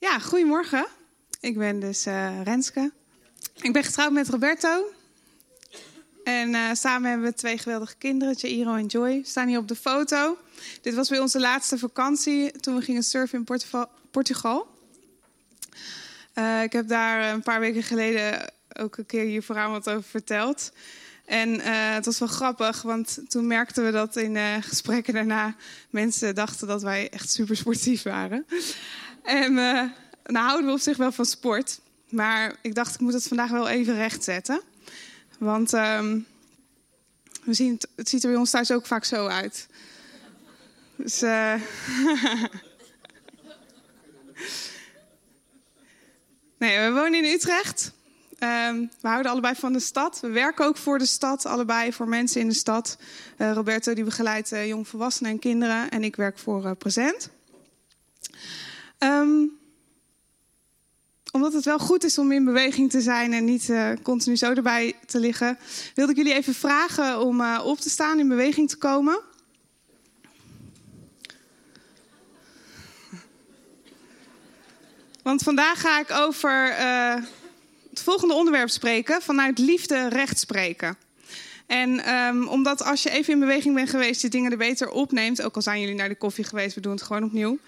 Ja, goedemorgen. Ik ben dus uh, Renske. Ik ben getrouwd met Roberto. En uh, samen hebben we twee geweldige kinderen, Jairo en Joy. Staan hier op de foto. Dit was bij onze laatste vakantie toen we gingen surfen in Portugal. Uh, ik heb daar een paar weken geleden ook een keer hier vooraan wat over verteld. En het was wel grappig, want toen merkten we dat in gesprekken daarna mensen dachten dat wij echt super sportief waren. En uh, nou houden we op zich wel van sport. Maar ik dacht, ik moet het vandaag wel even rechtzetten. Want um, we zien het, het, ziet er bij ons thuis ook vaak zo uit. Dus. Uh... nee, we wonen in Utrecht. Um, we houden allebei van de stad. We werken ook voor de stad, allebei voor mensen in de stad. Uh, Roberto die begeleidt uh, jongvolwassenen en kinderen. En ik werk voor Present. Um, omdat het wel goed is om in beweging te zijn en niet uh, continu zo erbij te liggen, wilde ik jullie even vragen om uh, op te staan, in beweging te komen. Want vandaag ga ik over uh, het volgende onderwerp spreken: vanuit liefde recht spreken. En um, omdat als je even in beweging bent geweest, je dingen er beter opneemt, ook al zijn jullie naar de koffie geweest, we doen het gewoon opnieuw.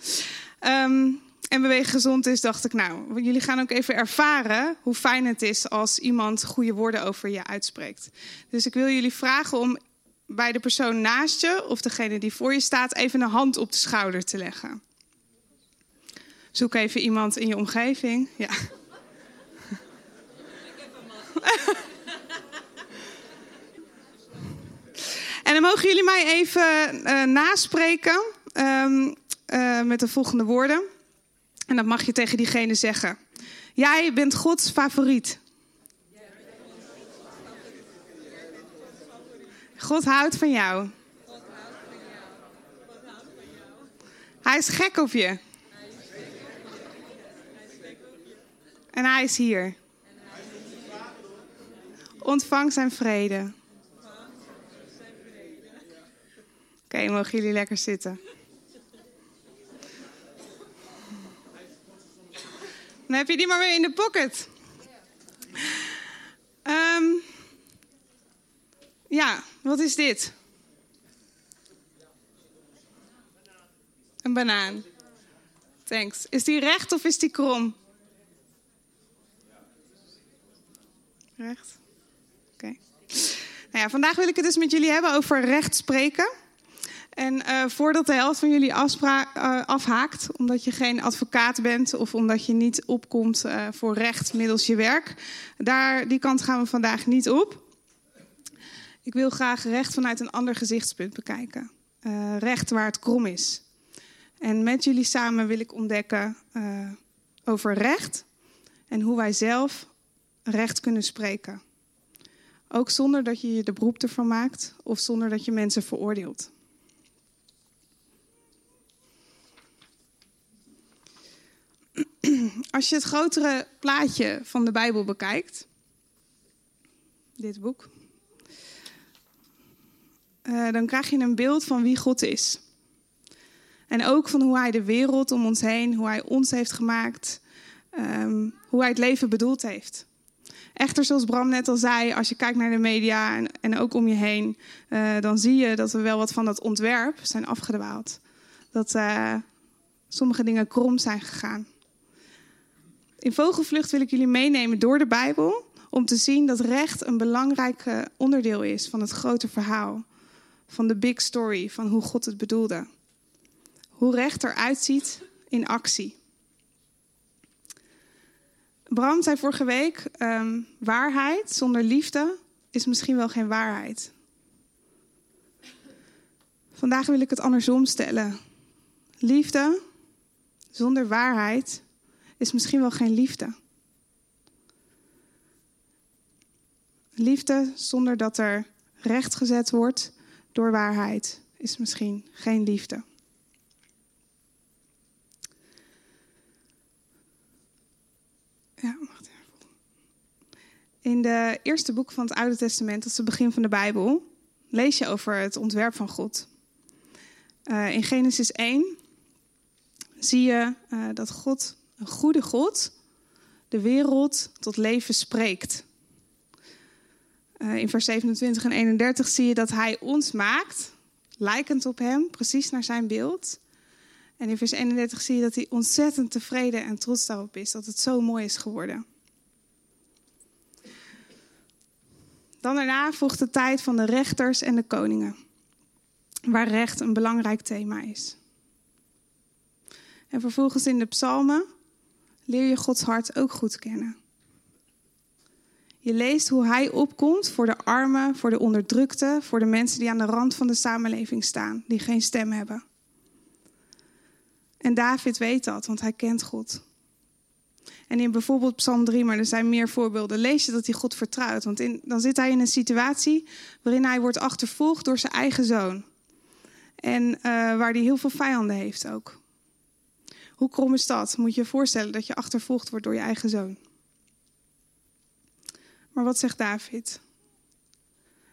Um, en bewegen gezond is, dacht ik, nou, jullie gaan ook even ervaren hoe fijn het is als iemand goede woorden over je uitspreekt. Dus ik wil jullie vragen om bij de persoon naast je of degene die voor je staat even een hand op de schouder te leggen. Zoek even iemand in je omgeving. Ja. en dan mogen jullie mij even uh, naspreken um, uh, met de volgende woorden. En dat mag je tegen diegene zeggen. Jij bent Gods favoriet. God houdt van jou. Hij is gek op je. En hij is hier. Ontvang zijn vrede. Oké, mogen jullie lekker zitten. Dan heb je die maar weer in de pocket. Um, ja, wat is dit? Een banaan. Thanks. Is die recht of is die krom? Recht. Oké. Nou ja, vandaag wil ik het dus met jullie hebben over recht spreken. En uh, voordat de helft van jullie uh, afhaakt, omdat je geen advocaat bent of omdat je niet opkomt uh, voor recht middels je werk, daar, die kant gaan we vandaag niet op. Ik wil graag recht vanuit een ander gezichtspunt bekijken. recht waar het krom is. En met jullie samen wil ik ontdekken over recht en hoe wij zelf recht kunnen spreken. Ook zonder dat je je de beroep ervan maakt of zonder dat je mensen veroordeelt. Als je het grotere plaatje van de Bijbel bekijkt, dit boek, uh, dan krijg je een beeld van wie God is. En ook van hoe Hij de wereld om ons heen, hoe Hij ons heeft gemaakt, um, hoe Hij het leven bedoeld heeft. Echter, zoals Bram net al zei, als je kijkt naar de media en, en ook om je heen, uh, dan zie je dat we wel wat van dat ontwerp zijn afgedwaald. Dat uh, sommige dingen krom zijn gegaan. In vogelvlucht wil ik jullie meenemen door de Bijbel om te zien dat recht een belangrijk onderdeel is van het grote verhaal. Van de big story, van hoe God het bedoelde. Hoe recht eruit ziet in actie. Bram zei vorige week: um, waarheid zonder liefde is misschien wel geen waarheid. Vandaag wil ik het andersom stellen. Liefde zonder waarheid is misschien wel geen liefde. Liefde zonder dat er recht gezet wordt door waarheid is misschien geen liefde. Ja, wacht even. In de eerste boek van het Oude Testament, dat is het begin van de Bijbel, lees je over het ontwerp van God. Uh, in Genesis 1 zie je uh, dat God een goede God, de wereld tot leven spreekt. Uh, in vers 27 en 31 zie je dat hij ons maakt, lijkend op hem, precies naar zijn beeld. En in vers 31 zie je dat hij ontzettend tevreden en trots daarop is dat het zo mooi is geworden. Dan daarna volgt de tijd van de rechters en de koningen, waar recht een belangrijk thema is. En vervolgens in de psalmen leer je Gods hart ook goed kennen. Je leest hoe hij opkomt voor de armen, voor de onderdrukten, voor de mensen die aan de rand van de samenleving staan, die geen stem hebben. En David weet dat, want hij kent God. En in bijvoorbeeld Psalm 3, maar er zijn meer voorbeelden, lees je dat hij God vertrouwt. Want in, dan zit hij in een situatie waarin hij wordt achtervolgd door zijn eigen zoon. En uh, waar hij heel veel vijanden heeft ook. Hoe krom is dat? Moet je je voorstellen dat je achtervolgd wordt door je eigen zoon. Maar wat zegt David?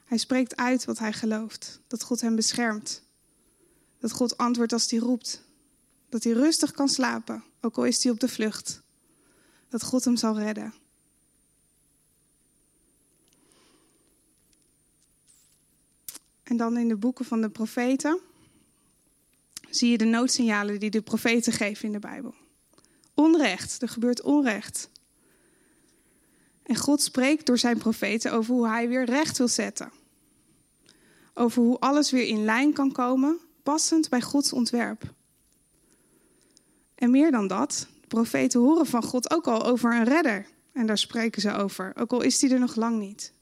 Hij spreekt uit wat hij gelooft. Dat God hem beschermt. Dat God antwoordt als hij roept. Dat hij rustig kan slapen, ook al is hij op de vlucht. Dat God hem zal redden. En dan in de boeken van de profeten zie je de noodsignalen die de profeten geven in de Bijbel. Onrecht, er gebeurt onrecht. En God spreekt door zijn profeten over hoe hij weer recht wil zetten. Over hoe alles weer in lijn kan komen, passend bij Gods ontwerp. En meer dan dat, de profeten horen van God ook al over een redder. En daar spreken ze over, ook al is die er nog lang niet.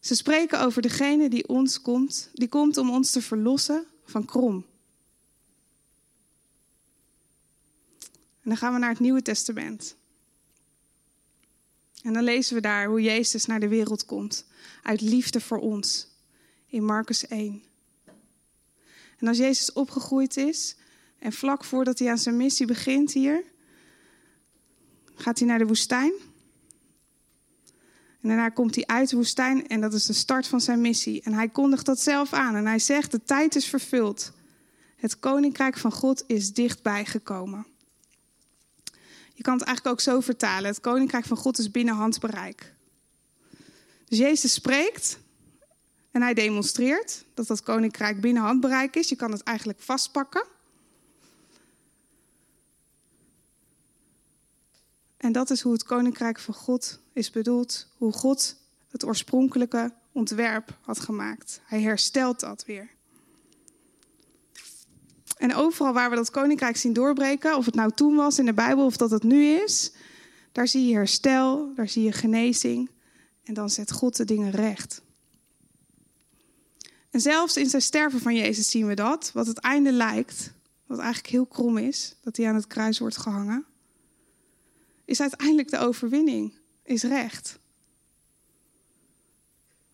Ze spreken over degene die ons komt, die komt om ons te verlossen van krom. En dan gaan we naar het Nieuwe Testament. En dan lezen we daar hoe Jezus naar de wereld komt. Uit liefde voor ons. In Marcus 1. En als Jezus opgegroeid is. En vlak voordat hij aan zijn missie begint hier. Gaat hij naar de woestijn. En daarna komt hij uit de woestijn. En dat is de start van zijn missie. En hij kondigt dat zelf aan. En hij zegt: De tijd is vervuld. Het koninkrijk van God is dichtbij gekomen. Je kan het eigenlijk ook zo vertalen. Het koninkrijk van God is binnen handbereik. Dus Jezus spreekt en hij demonstreert dat dat koninkrijk binnen handbereik is. Je kan het eigenlijk vastpakken. En dat is hoe het koninkrijk van God is bedoeld. Hoe God het oorspronkelijke ontwerp had gemaakt. Hij herstelt dat weer. En overal waar we dat koninkrijk zien doorbreken, of het nou toen was in de Bijbel of dat het nu is, daar zie je herstel, daar zie je genezing. En dan zet God de dingen recht. En zelfs in zijn sterven van Jezus zien we dat, wat het einde lijkt, wat eigenlijk heel krom is, dat hij aan het kruis wordt gehangen, is uiteindelijk de overwinning, is recht.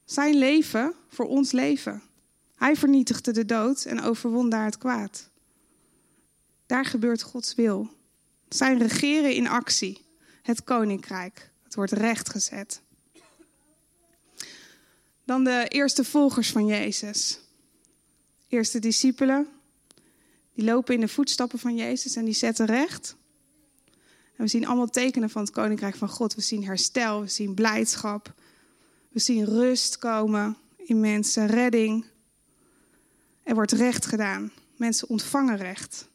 Zijn leven voor ons leven. Hij vernietigde de dood en overwon daar het kwaad. Daar gebeurt Gods wil. Zijn regeren in actie. Het koninkrijk. Het wordt rechtgezet. Dan de eerste volgers van Jezus. Eerste discipelen. Die lopen in de voetstappen van Jezus en die zetten recht. En we zien allemaal tekenen van het koninkrijk van God. We zien herstel, we zien blijdschap. We zien rust komen in mensen, redding. Er wordt recht gedaan. Mensen ontvangen recht.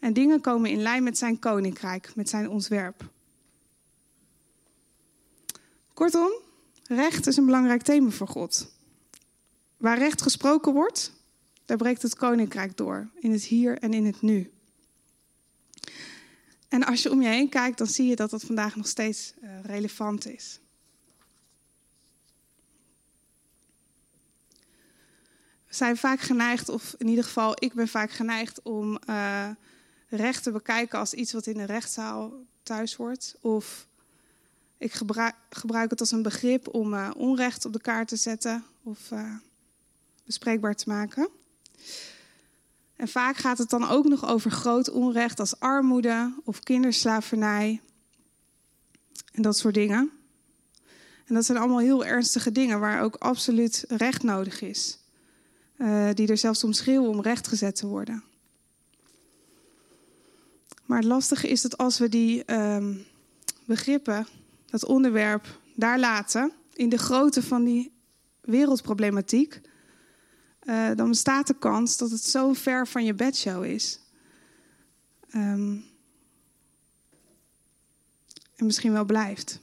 En dingen komen in lijn met zijn koninkrijk, met zijn ontwerp. Kortom, recht is een belangrijk thema voor God. Waar recht gesproken wordt, daar breekt het koninkrijk door, in het hier en in het nu. En als je om je heen kijkt, dan zie je dat dat vandaag nog steeds uh, relevant is. We zijn vaak geneigd, of in ieder geval ik ben vaak geneigd om uh, recht te bekijken als iets wat in de rechtszaal thuis hoort. Of ik gebruik, het als een begrip om uh, onrecht op de kaart te zetten of uh, bespreekbaar te maken. En vaak gaat het dan ook nog over groot onrecht als armoede of kinderslavernij en dat soort dingen. En dat zijn allemaal heel ernstige dingen waar ook absoluut recht nodig is. Uh, die er zelfs om schreeuwen om rechtgezet te worden. Maar het lastige is dat als we die ehm, begrippen, dat onderwerp, daar laten, in de grootte van die wereldproblematiek, uh, dan bestaat de kans dat het zo ver van je bedshow is. Um, en misschien wel blijft.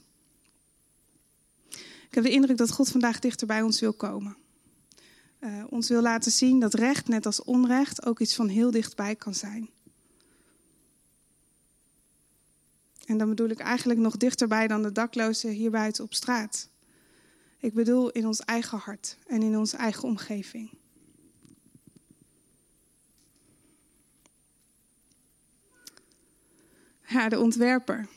Ik heb de indruk dat God vandaag dichter bij ons wil komen. Uh, ons wil laten zien dat recht, net als onrecht, ook iets van heel dichtbij kan zijn. En dan bedoel ik eigenlijk nog dichterbij dan de daklozen hier buiten op straat. Ik bedoel in ons eigen hart en in onze eigen omgeving. Ja, de ontwerper.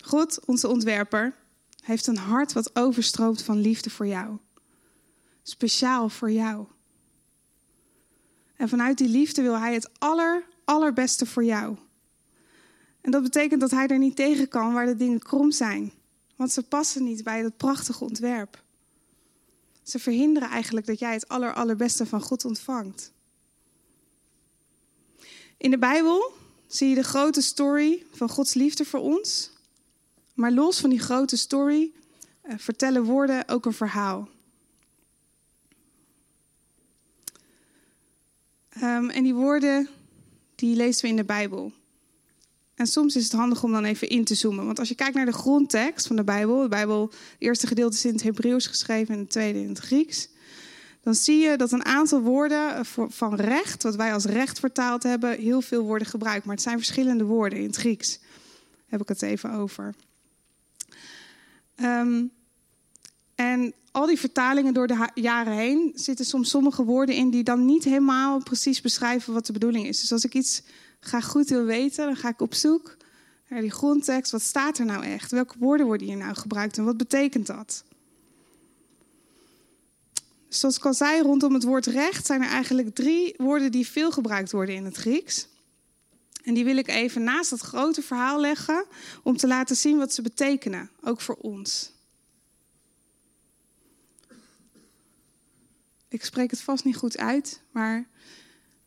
God, onze ontwerper, heeft een hart wat overstroomt van liefde voor jou. Speciaal voor jou. En vanuit die liefde wil hij het aller, allerbeste voor jou. En dat betekent dat hij er niet tegen kan waar de dingen krom zijn. Want ze passen niet bij dat prachtige ontwerp. Ze verhinderen eigenlijk dat jij het aller, allerbeste van God ontvangt. In de Bijbel zie je de grote story van Gods liefde voor ons. Maar los van die grote story uh, vertellen woorden ook een verhaal. Um, en die woorden die lezen we in de Bijbel. En soms is het handig om dan even in te zoomen. Want als je kijkt naar de grondtekst van de Bijbel, de Bijbel, het eerste gedeelte is in het Hebreeuws geschreven en het tweede in het Grieks. Dan zie je dat een aantal woorden van recht, wat wij als recht vertaald hebben, heel veel worden gebruikt. Maar het zijn verschillende woorden in het Grieks. Daar heb ik het even over. Um, en al die vertalingen door de jaren heen zitten soms sommige woorden in die dan niet helemaal precies beschrijven wat de bedoeling is. Dus als ik iets graag goed wil weten, dan ga ik op zoek naar die grondtekst. Wat staat er nou echt? Welke woorden worden hier nou gebruikt en wat betekent dat? Zoals ik al zei, rondom het woord recht zijn er eigenlijk drie woorden die veel gebruikt worden in het Grieks. En die wil ik even naast dat grote verhaal leggen om te laten zien wat ze betekenen, ook voor ons. Ik spreek het vast niet goed uit, maar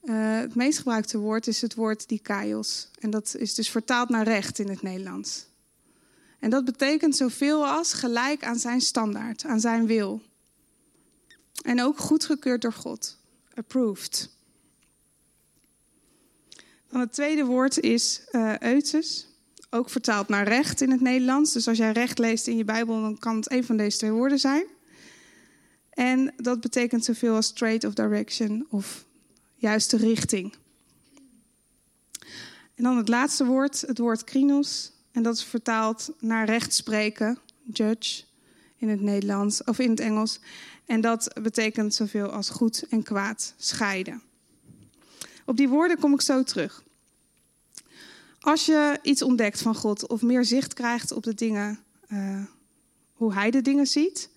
uh, het meest gebruikte woord is het woord dikaios. En dat is dus vertaald naar recht in het Nederlands. En dat betekent zoveel als gelijk aan zijn standaard, aan zijn wil. En ook goedgekeurd door God. Approved. Dan het tweede woord is uh. Ook vertaald naar recht in het Nederlands. Dus als jij recht leest in je Bijbel, dan kan het een van deze twee woorden zijn. En dat betekent zoveel als straight of direction of juiste richting. En dan het laatste woord, het woord krinos. En dat is vertaald naar recht spreken, judge in het Nederlands of in het Engels. En dat betekent zoveel als goed en kwaad scheiden. Op die woorden kom ik zo terug. Als je iets ontdekt van God of meer zicht krijgt op de dingen, uh, hoe Hij de dingen ziet,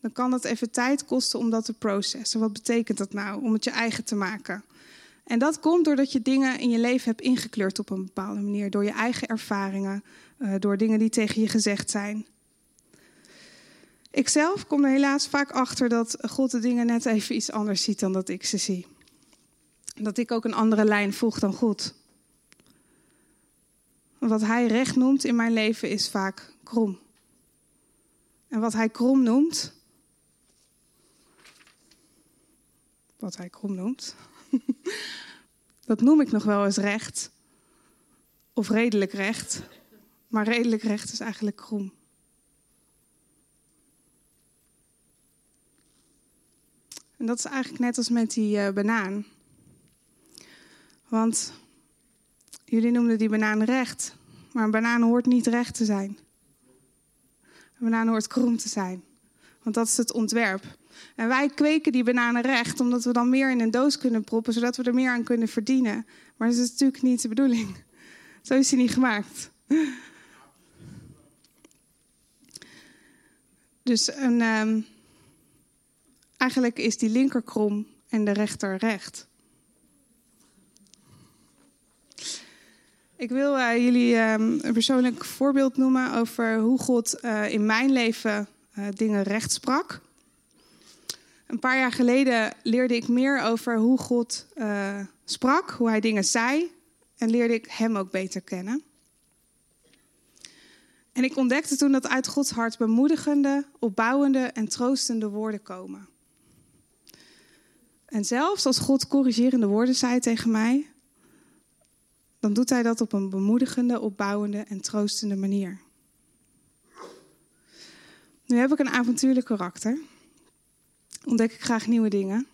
dan kan het even tijd kosten om dat te processen. Wat betekent dat nou om het je eigen te maken? En dat komt doordat je dingen in je leven hebt ingekleurd op een bepaalde manier. Door je eigen ervaringen, uh, door dingen die tegen je gezegd zijn. Ik zelf kom er helaas vaak achter dat God de dingen net even iets anders ziet dan dat ik ze zie. Dat ik ook een andere lijn volg dan God. Wat Hij recht noemt in mijn leven is vaak krom. En wat Hij krom noemt, wat Hij krom noemt, dat noem ik nog wel eens recht. Of redelijk recht. Maar redelijk recht is eigenlijk krom. En dat is eigenlijk net als met die uh, banaan. Want jullie noemden die banaan recht. Maar een banaan hoort niet recht te zijn. Een banaan hoort krom te zijn. Want dat is het ontwerp. En wij kweken die bananen recht, omdat we dan meer in een doos kunnen proppen, zodat we er meer aan kunnen verdienen. Maar dat is natuurlijk niet de bedoeling. Zo is hij niet gemaakt. Dus een, um, eigenlijk is die linker krom en de rechter recht. Ik wil uh, jullie um, een persoonlijk voorbeeld noemen over hoe God uh, in mijn leven uh, dingen recht sprak. Een paar jaar geleden leerde ik meer over hoe God sprak, hoe hij dingen zei en leerde ik Hem ook beter kennen. En ik ontdekte toen dat uit Gods hart bemoedigende, opbouwende en troostende woorden komen. En zelfs als God corrigerende woorden zei tegen mij, dan doet Hij dat op een bemoedigende, opbouwende en troostende manier. Nu heb ik een avontuurlijk karakter. Ontdek ik graag nieuwe dingen.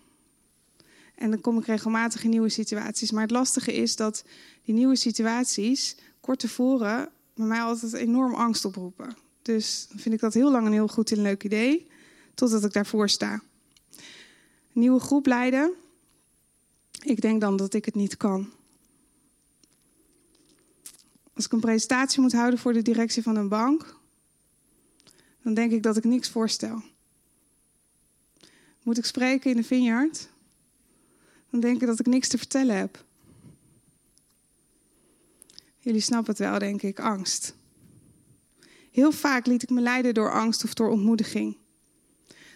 En dan kom ik regelmatig in nieuwe situaties. Maar het lastige is dat die nieuwe situaties kort tevoren bij mij altijd enorm angst oproepen. Dus vind ik dat heel lang een heel goed en leuk idee, totdat ik daarvoor sta. Nieuwe groep leiden. Ik denk dan dat ik het niet kan. Als ik een presentatie moet houden voor de directie van een bank, dan denk ik dat ik niks voorstel. Moet ik spreken in de vineyard? Dan denk ik dat ik niks te vertellen heb. Jullie snappen het wel, denk ik, angst. Heel vaak liet ik me leiden door angst of door ontmoediging.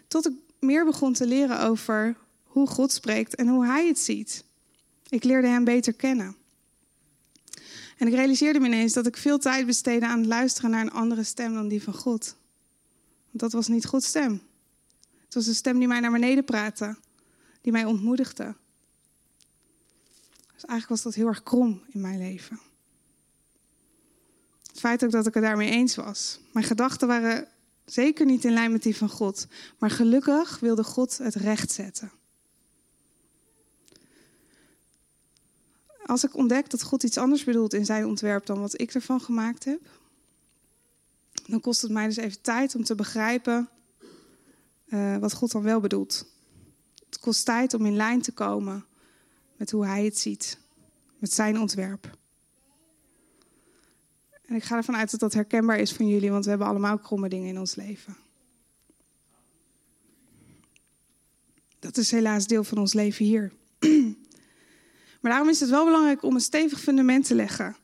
Tot ik meer begon te leren over hoe God spreekt en hoe Hij het ziet. Ik leerde Hem beter kennen. En ik realiseerde me ineens dat ik veel tijd besteedde aan het luisteren naar een andere stem dan die van God. Want dat was niet Gods stem. Was een stem die mij naar beneden praatte, die mij ontmoedigde. Dus eigenlijk was dat heel erg krom in mijn leven. Het feit ook dat ik het daarmee eens was. Mijn gedachten waren zeker niet in lijn met die van God. Maar gelukkig wilde God het recht zetten. Als ik ontdek dat God iets anders bedoelt in zijn ontwerp dan wat ik ervan gemaakt heb, dan kost het mij dus even tijd om te begrijpen uh, wat God dan wel bedoelt. Het kost tijd om in lijn te komen met hoe Hij het ziet, met zijn ontwerp. En ik ga ervan uit dat dat herkenbaar is van jullie, want we hebben allemaal kromme dingen in ons leven. Dat is helaas deel van ons leven hier. Maar daarom is het wel belangrijk om een stevig fundament te leggen.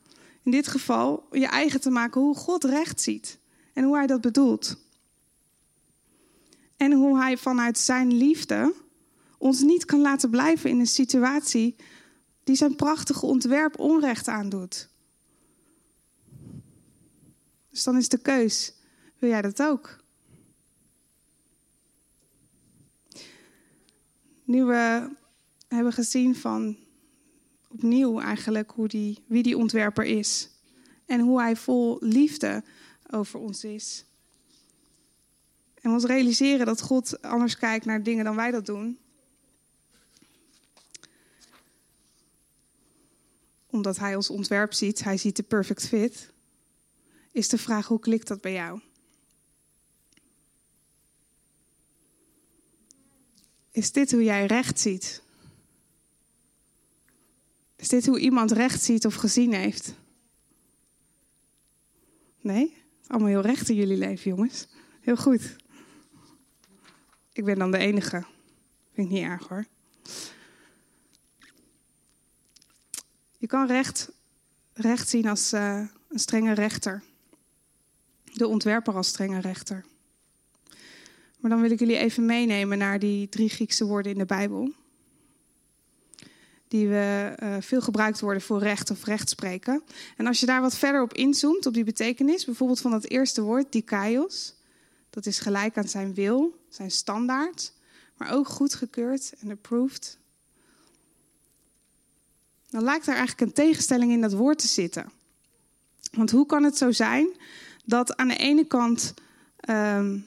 In dit geval je eigen te maken hoe God recht ziet en hoe Hij dat bedoelt. En hoe Hij vanuit Zijn liefde ons niet kan laten blijven in een situatie die Zijn prachtige ontwerp onrecht aandoet. Dus dan is de keus: wil jij dat ook? Nu we hebben gezien van opnieuw eigenlijk hoe die, wie die ontwerper is. En hoe hij vol liefde over ons is. En ons realiseren dat God anders kijkt naar dingen dan wij dat doen. Omdat hij ons ontwerp ziet, hij ziet de perfect fit is de vraag hoe klikt dat bij jou? Is dit hoe jij recht ziet? Is dit hoe iemand recht ziet of gezien heeft? Nee? Allemaal heel recht in jullie leven, jongens. Heel goed. Ik ben dan de enige. Vind ik niet erg hoor. Je kan recht, recht zien als uh, een strenge rechter de ontwerper als strenge rechter. Maar dan wil ik jullie even meenemen naar die drie Griekse woorden in de Bijbel. Die we, uh, veel gebruikt worden voor recht of rechtspreken. En als je daar wat verder op inzoomt, op die betekenis, bijvoorbeeld van dat eerste woord, dikaios. Dat is gelijk aan zijn wil, zijn standaard, maar ook goedgekeurd en approved. Dan lijkt er eigenlijk een tegenstelling in dat woord te zitten. Want hoe kan het zo zijn dat aan de ene kant um,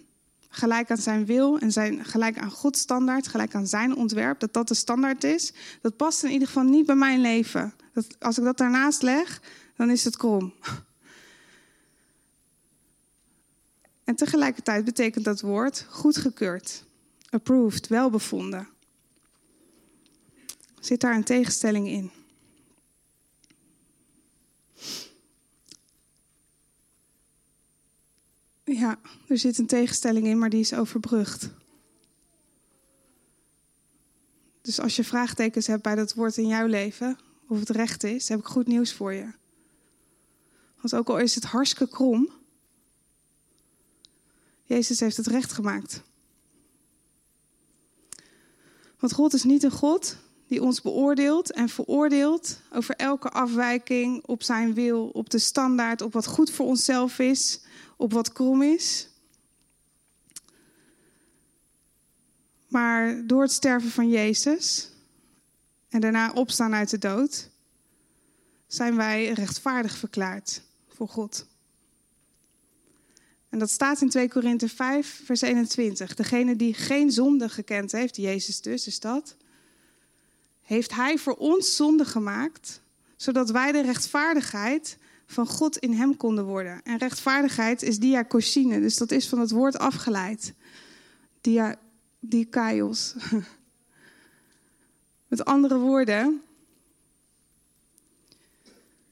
gelijk aan zijn wil en zijn, gelijk aan Gods standaard, gelijk aan zijn ontwerp, dat dat de standaard is, dat past in ieder geval niet bij mijn leven. Dat, als ik dat daarnaast leg, dan is het krom. En tegelijkertijd betekent dat woord goedgekeurd, approved, welbevonden. Zit daar een tegenstelling in? Ja, er zit een tegenstelling in, maar die is overbrugd. Dus als je vraagtekens hebt bij dat woord in jouw leven, of het recht is, heb ik goed nieuws voor je. Want ook al is het hartstikke krom, Jezus heeft het recht gemaakt. Want God is niet een God die ons beoordeelt en veroordeelt over elke afwijking op zijn wil, op de standaard, op wat goed voor onszelf is, op wat krom is. Maar door het sterven van Jezus en daarna opstaan uit de dood, zijn wij rechtvaardig verklaard voor God. En dat staat in 2 Korinthe 5, vers 21. Degene die geen zonde gekend heeft, Jezus dus is dat, heeft Hij voor ons zonde gemaakt, zodat wij de rechtvaardigheid van God in Hem konden worden. En rechtvaardigheid is diakosine, dus dat is van het woord afgeleid. Dia, dikaios. Met andere woorden,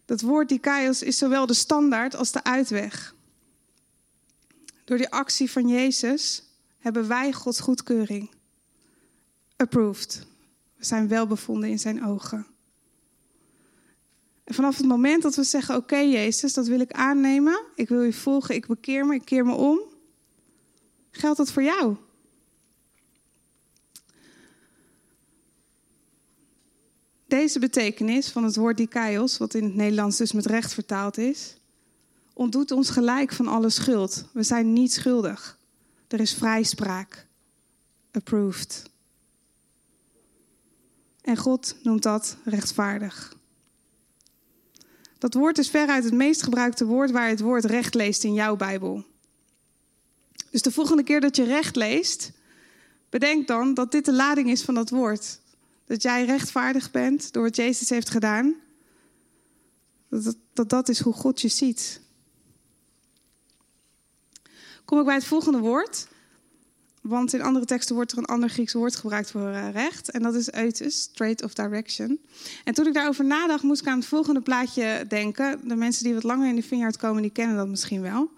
dat woord dikaios is zowel de standaard als de uitweg. Door die actie van Jezus hebben wij Gods goedkeuring. Approved. We zijn welbevonden in zijn ogen. En vanaf het moment dat we zeggen: Oké, Jezus, dat wil ik aannemen. Ik wil u volgen, ik bekeer me, ik keer me om. Geldt dat voor jou? Deze betekenis van het woord dikaios, wat in het Nederlands dus met recht vertaald is, ontdoet ons gelijk van alle schuld. We zijn niet schuldig. Er is vrijspraak. Approved. En God noemt dat rechtvaardig. Dat woord is veruit het meest gebruikte woord waar je het woord recht leest in jouw Bijbel. Dus de volgende keer dat je recht leest, bedenk dan dat dit de lading is van dat woord. Dat jij rechtvaardig bent door wat Jezus heeft gedaan. Dat dat, dat, is hoe God je ziet. Kom ik bij het volgende woord. Want in andere teksten wordt er een ander Grieks woord gebruikt voor uh, recht. En dat is eutus, straight of direction. En toen ik daarover nadacht, moest ik aan het volgende plaatje denken. De mensen die wat langer in de vineyard komen, die kennen dat misschien wel.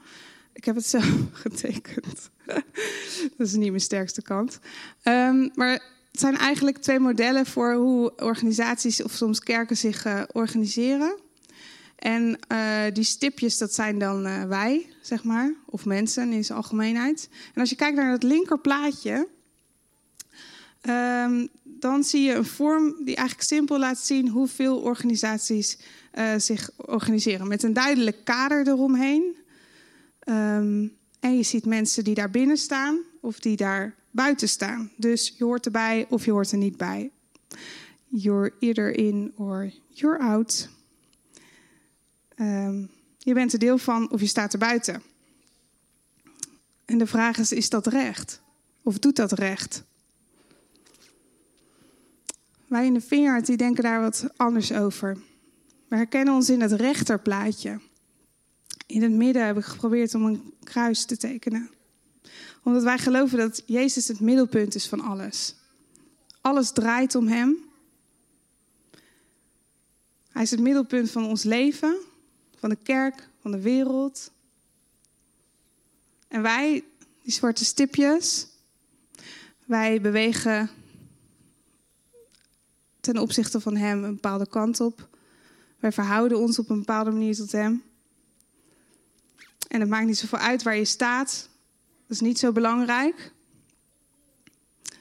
Ik heb het zelf getekend. dat is niet mijn sterkste kant. Um, maar het zijn eigenlijk twee modellen voor hoe organisaties of soms kerken zich uh, organiseren. En uh, die stipjes, dat zijn dan uh, wij, zeg maar, of mensen in zijn algemeenheid. En als je kijkt naar het linkerplaatje, um, dan zie je een vorm die eigenlijk simpel laat zien hoeveel organisaties uh, zich organiseren. Met een duidelijk kader eromheen. Um, en je ziet mensen die daar binnen staan of die daar buiten staan. Dus je hoort erbij of je hoort er niet bij. You're either in or you're out. Um, je bent er deel van of je staat er buiten. En de vraag is, is dat recht? Of doet dat recht? Wij in de die denken daar wat anders over. We herkennen ons in het rechterplaatje. In het midden heb ik geprobeerd om een kruis te tekenen. Omdat wij geloven dat Jezus het middelpunt is van alles. Alles draait om Hem. Hij is het middelpunt van ons leven, van de kerk, van de wereld. En wij, die zwarte stipjes, wij bewegen ten opzichte van Hem een bepaalde kant op. Wij verhouden ons op een bepaalde manier tot Hem. En het maakt niet zoveel uit waar je staat. Dat is niet zo belangrijk.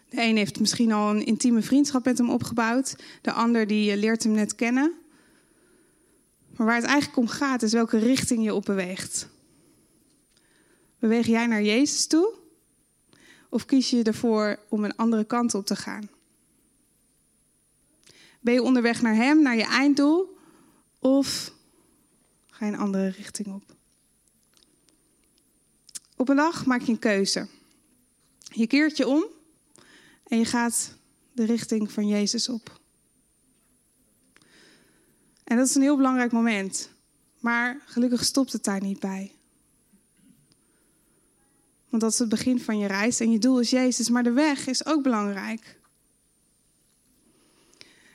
De een heeft misschien al een intieme vriendschap met hem opgebouwd. De ander die leert hem net kennen. Maar waar het eigenlijk om gaat, is welke richting je op beweegt. Beweeg jij naar Jezus toe? Of kies je ervoor om een andere kant op te gaan? Ben je onderweg naar Hem, naar je einddoel? Of ga je een andere richting op? Op een dag maak je een keuze. Je keert je om en je gaat de richting van Jezus op. En dat is een heel belangrijk moment. Maar gelukkig stopt het daar niet bij. Want dat is het begin van je reis en je doel is Jezus, maar de weg is ook belangrijk.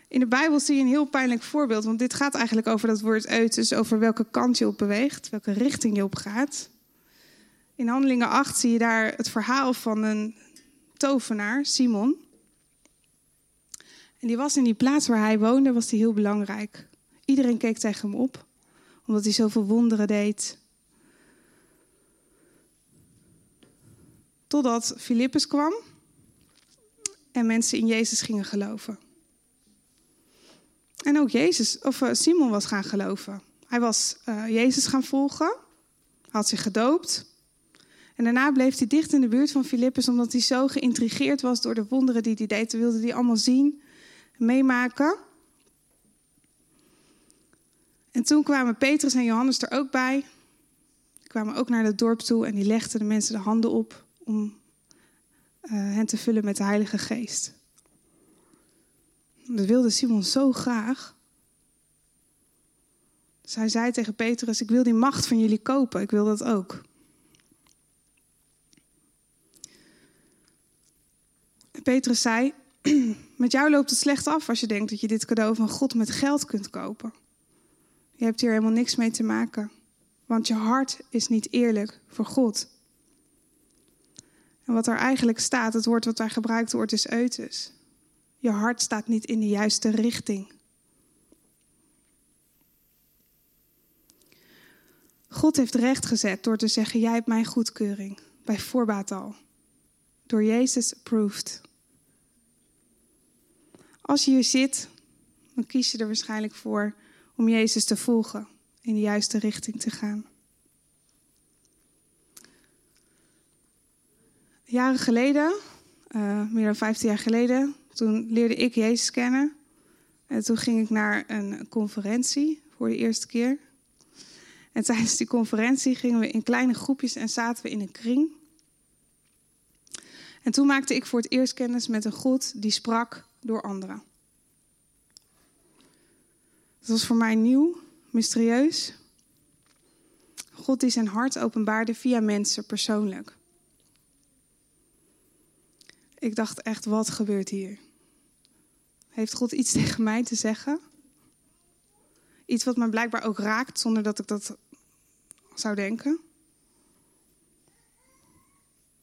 In de Bijbel zie je een heel pijnlijk voorbeeld, want dit gaat eigenlijk over dat woord uit, dus over welke kant je op beweegt, welke richting je op gaat. In Handelingen 8 zie je daar het verhaal van een tovenaar, Simon. En die was in die plaats waar hij woonde, was hij heel belangrijk. Iedereen keek tegen hem op, omdat hij zoveel wonderen deed. Totdat Filippus kwam en mensen in Jezus gingen geloven. En ook Jezus, of Simon was gaan geloven. Hij was Jezus gaan volgen, had zich gedoopt. En daarna bleef hij dicht in de buurt van Filippus, omdat hij zo geïntrigeerd was door de wonderen die hij deed. Hij wilde die allemaal zien, meemaken. En toen kwamen Petrus en Johannes er ook bij. Die kwamen ook naar het dorp toe en die legden de mensen de handen op om uh, hen te vullen met de Heilige Geest. Dat wilde Simon zo graag. Dus hij zei tegen Petrus: Ik wil die macht van jullie kopen, ik wil dat ook. En Petrus zei: Met jou loopt het slecht af als je denkt dat je dit cadeau van God met geld kunt kopen. Je hebt hier helemaal niks mee te maken, want je hart is niet eerlijk voor God. En wat er eigenlijk staat, het woord wat daar gebruikt wordt, is eutus. Je hart staat niet in de juiste richting. God heeft recht gezet door te zeggen: Jij hebt mijn goedkeuring, bij voorbaat al. Door Jezus approved. Als je hier zit, dan kies je er waarschijnlijk voor om Jezus te volgen, in de juiste richting te gaan. Jaren geleden, uh, meer dan 15 jaar geleden, toen leerde ik Jezus kennen. En toen ging ik naar een conferentie voor de eerste keer. En tijdens die conferentie gingen we in kleine groepjes en zaten we in een kring. En toen maakte ik voor het eerst kennis met een God die sprak door anderen. Dat was voor mij nieuw, mysterieus. God die zijn hart openbaarde via mensen persoonlijk. Ik dacht echt, wat gebeurt hier? Heeft God iets tegen mij te zeggen? Iets wat me blijkbaar ook raakt zonder dat ik dat zou denken.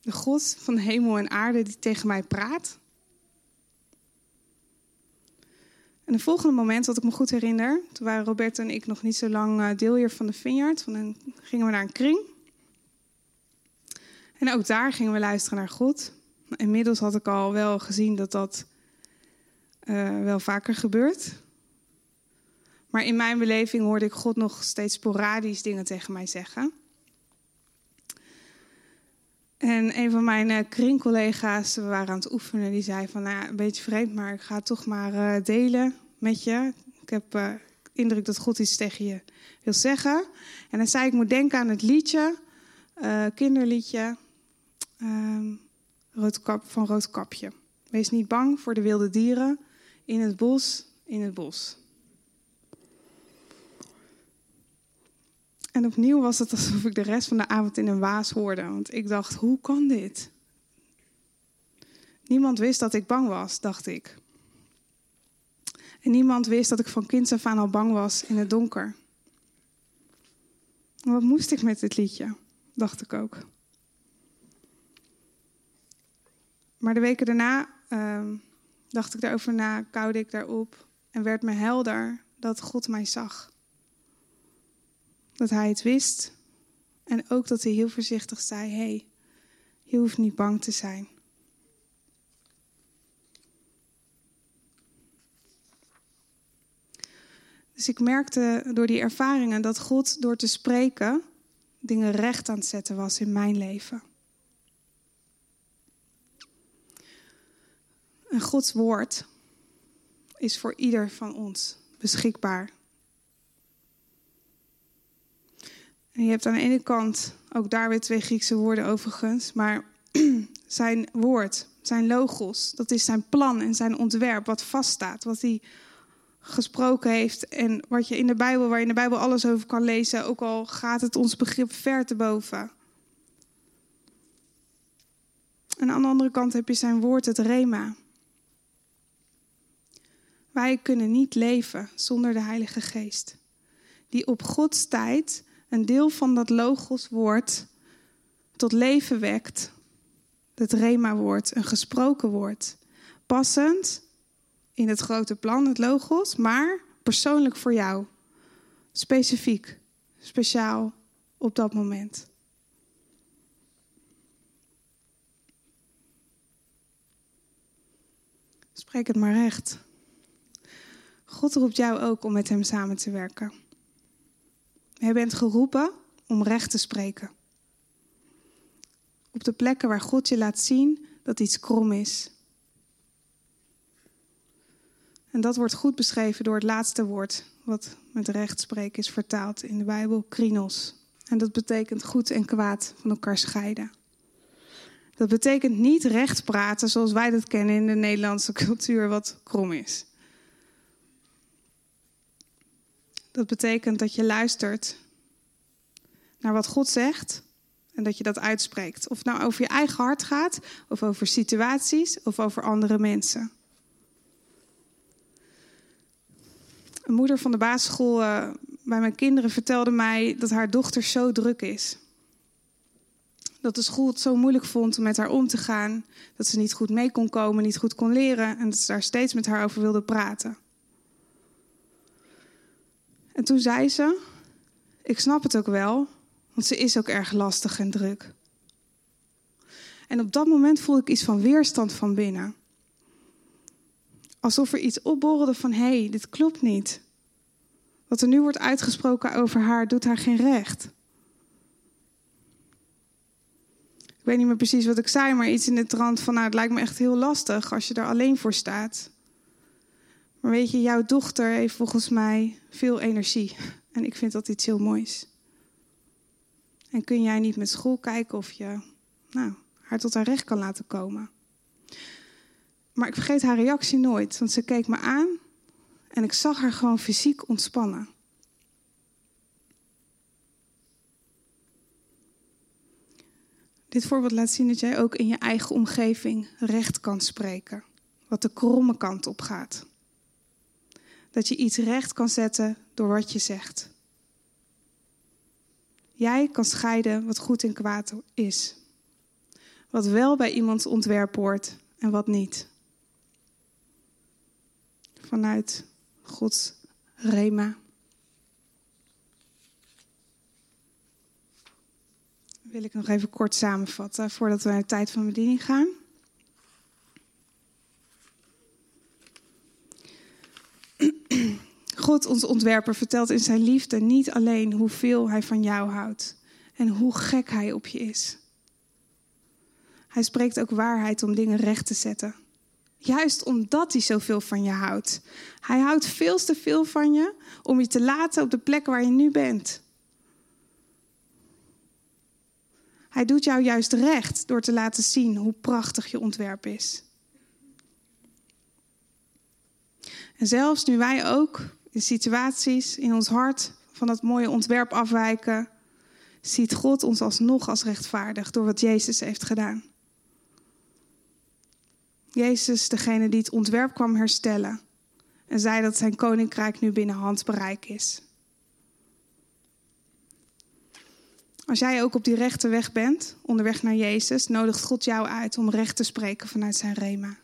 De God van hemel en aarde die tegen mij praat. En het volgende moment, wat ik me goed herinner, toen waren Roberto en ik nog niet zo lang eh, deel hier van de Vineyard. dan gingen we naar een kring. En ook daar gingen we luisteren naar God. Inmiddels had ik al wel gezien dat dat uh, wel vaker gebeurt. Maar in mijn beleving hoorde ik God nog steeds sporadisch dingen tegen mij zeggen. En een van mijn uh, kringcollega's, we waren aan het oefenen, die zei van, nou een beetje vreemd, maar ik ga toch maar uh, delen met je. Ik heb uh, indruk dat God iets tegen je wil zeggen. En dan zei ik, moet denken aan het liedje, kinderliedje ehm, Roodkap, van Roodkapje. Wees niet bang voor de wilde dieren in het bos, in het bos. En opnieuw was het alsof ik de rest van de avond in een waas hoorde. Want ik dacht, hoe kan dit? Niemand wist dat ik bang was, dacht ik. En niemand wist dat ik van kinds af aan al bang was in het donker. wat moest ik met dit liedje? Dacht ik ook. Maar de weken daarna uh, dacht ik daarover na, koude ik daarop en werd me helder dat God mij zag. Dat hij het wist en ook dat hij heel voorzichtig zei: Hé, hey, je hoeft niet bang te zijn. Dus ik merkte door die ervaringen dat God door te spreken dingen recht aan het zetten was in mijn leven. En Gods woord is voor ieder van ons beschikbaar. Je hebt aan de ene kant ook daar weer twee Griekse woorden overigens, maar zijn woord, zijn logos, dat is zijn plan en zijn ontwerp wat vaststaat, wat hij gesproken heeft en wat je in de Bijbel, waar je in de Bijbel alles over kan lezen, ook al gaat het ons begrip ver te boven. En aan de andere kant heb je zijn woord, het rema. Wij kunnen niet leven zonder de Heilige Geest, die op Gods tijd een deel van dat logos woord tot leven wekt. Het rema-woord, een gesproken woord. Passend in het grote plan, het logos, maar persoonlijk voor jou. Specifiek, speciaal op dat moment. Spreek het maar recht. God roept jou ook om met Hem samen te werken. Je bent geroepen om recht te spreken. Op de plekken waar God je laat zien dat iets krom is. En dat wordt goed beschreven door het laatste woord, wat met recht spreken is vertaald in de Bijbel, krinos. En dat betekent goed en kwaad van elkaar scheiden. Dat betekent niet recht praten zoals wij dat kennen in de Nederlandse cultuur, wat krom is. Dat betekent dat je luistert naar wat God zegt en dat je dat uitspreekt. Of het nou over je eigen hart gaat, of over situaties, of over andere mensen. Een moeder van de basisschool uh, bij mijn kinderen vertelde mij dat haar dochter zo druk is. Dat de school het zo moeilijk vond om met haar om te gaan. Dat ze niet goed mee kon komen, niet goed kon leren. En dat ze daar steeds met haar over wilde praten. En toen zei ze: Ik snap het ook wel, want ze is ook erg lastig en druk. En op dat moment voelde ik iets van weerstand van binnen. Alsof er iets opborrelde van: hé, hey, dit klopt niet. Wat er nu wordt uitgesproken over haar doet haar geen recht. Ik weet niet meer precies wat ik zei, maar iets in de trant van: nou, het lijkt me echt heel lastig als je er alleen voor staat. Maar weet je, jouw dochter heeft volgens mij veel energie. En ik vind dat iets heel moois. En kun jij niet met school kijken of je nou, haar tot haar recht kan laten komen? Maar ik vergeet haar reactie nooit, want ze keek me aan en ik zag haar gewoon fysiek ontspannen. Dit voorbeeld laat zien dat jij ook in je eigen omgeving recht kan spreken, wat de kromme kant op gaat. Dat je iets recht kan zetten door wat je zegt. Jij kan scheiden wat goed en kwaad is. Wat wel bij iemands ontwerp hoort en wat niet. Vanuit Gods rema. Wil ik nog even kort samenvatten voordat we naar de tijd van bediening gaan. God, ons ontwerper, vertelt in zijn liefde niet alleen hoeveel hij van jou houdt en hoe gek hij op je is. Hij spreekt ook waarheid om dingen recht te zetten. Juist omdat hij zoveel van je houdt. Hij houdt veel te veel van je om je te laten op de plek waar je nu bent. Hij doet jou juist recht door te laten zien hoe prachtig je ontwerp is. En zelfs nu wij ook in situaties in ons hart van dat mooie ontwerp afwijken, ziet God ons alsnog als rechtvaardig door wat Jezus heeft gedaan. Jezus, degene die het ontwerp kwam herstellen en zei dat zijn koninkrijk nu binnen handbereik is. Als jij ook op die rechte weg bent, onderweg naar Jezus, nodigt God jou uit om recht te spreken vanuit zijn rema.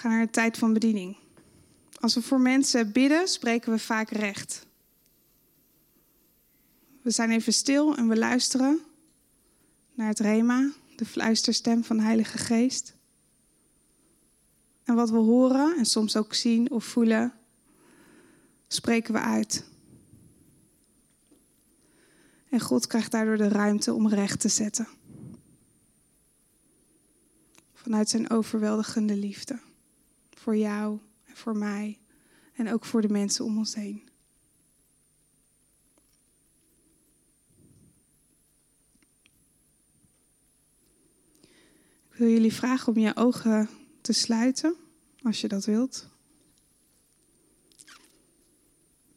Ga naar de tijd van bediening. Als we voor mensen bidden, spreken we vaak recht. We zijn even stil en we luisteren naar het Rema, de fluisterstem van de Heilige Geest. En wat we horen en soms ook zien of voelen, spreken we uit. En God krijgt daardoor de ruimte om recht te zetten. Vanuit zijn overweldigende liefde voor jou en voor mij en ook voor de mensen om ons heen. Ik wil jullie vragen om je ogen te sluiten, als je dat wilt.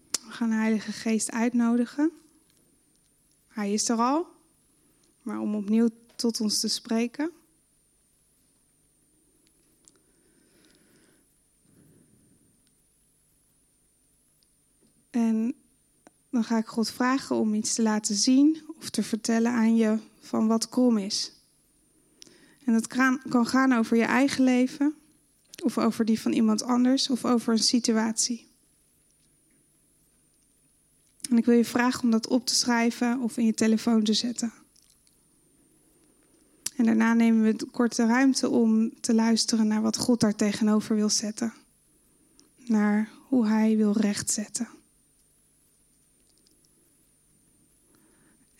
We gaan de Heilige Geest uitnodigen. Hij is er al, maar om opnieuw tot ons te spreken. En dan ga ik God vragen om iets te laten zien of te vertellen aan je van wat krom is. En dat kan gaan over je eigen leven, of over die van iemand anders, of over een situatie. En ik wil je vragen om dat op te schrijven of in je telefoon te zetten. En daarna nemen we de korte ruimte om te luisteren naar wat God daar tegenover wil zetten. Naar hoe Hij wil rechtzetten.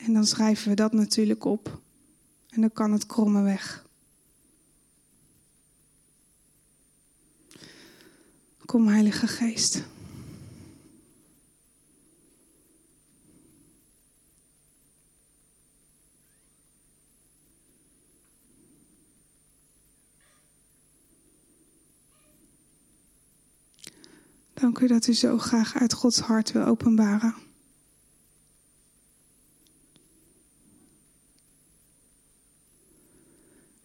En dan schrijven we dat natuurlijk op. En dan kan het kromme weg. Kom, Heilige Geest. Dank u dat u zo graag uit Gods hart wil openbaren.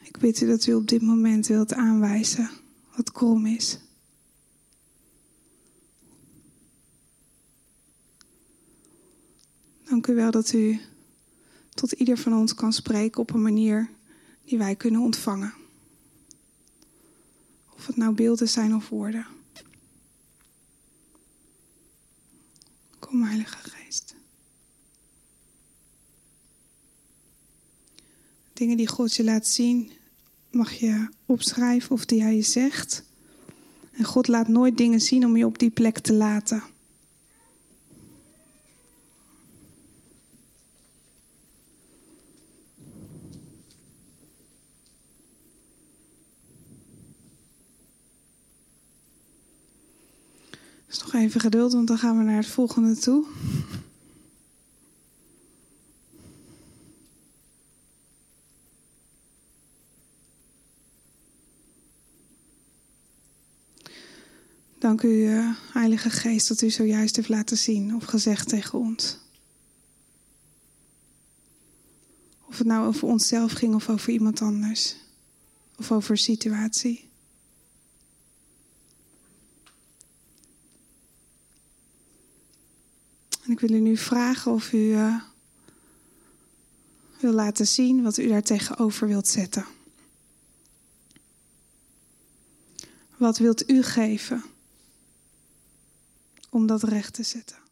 Ik bid u dat u op dit moment wilt aanwijzen wat krom is. Dank u wel dat u tot ieder van ons kan spreken op een manier die wij kunnen ontvangen. Of het nou beelden zijn of woorden. Kom, Heilige Geest. Dingen die God je laat zien, mag je opschrijven of die hij je zegt. En God laat nooit dingen zien om je op die plek te laten. Dus nog even geduld, want dan gaan we naar het volgende toe. Dank u, uh, Heilige Geest, dat u zojuist heeft laten zien of gezegd tegen ons. Of het nou over onszelf ging of over iemand anders. Of over een situatie. En ik wil u nu vragen of u uh, wil laten zien wat u daar tegenover wilt zetten. Wat wilt u geven? Om dat recht te zetten.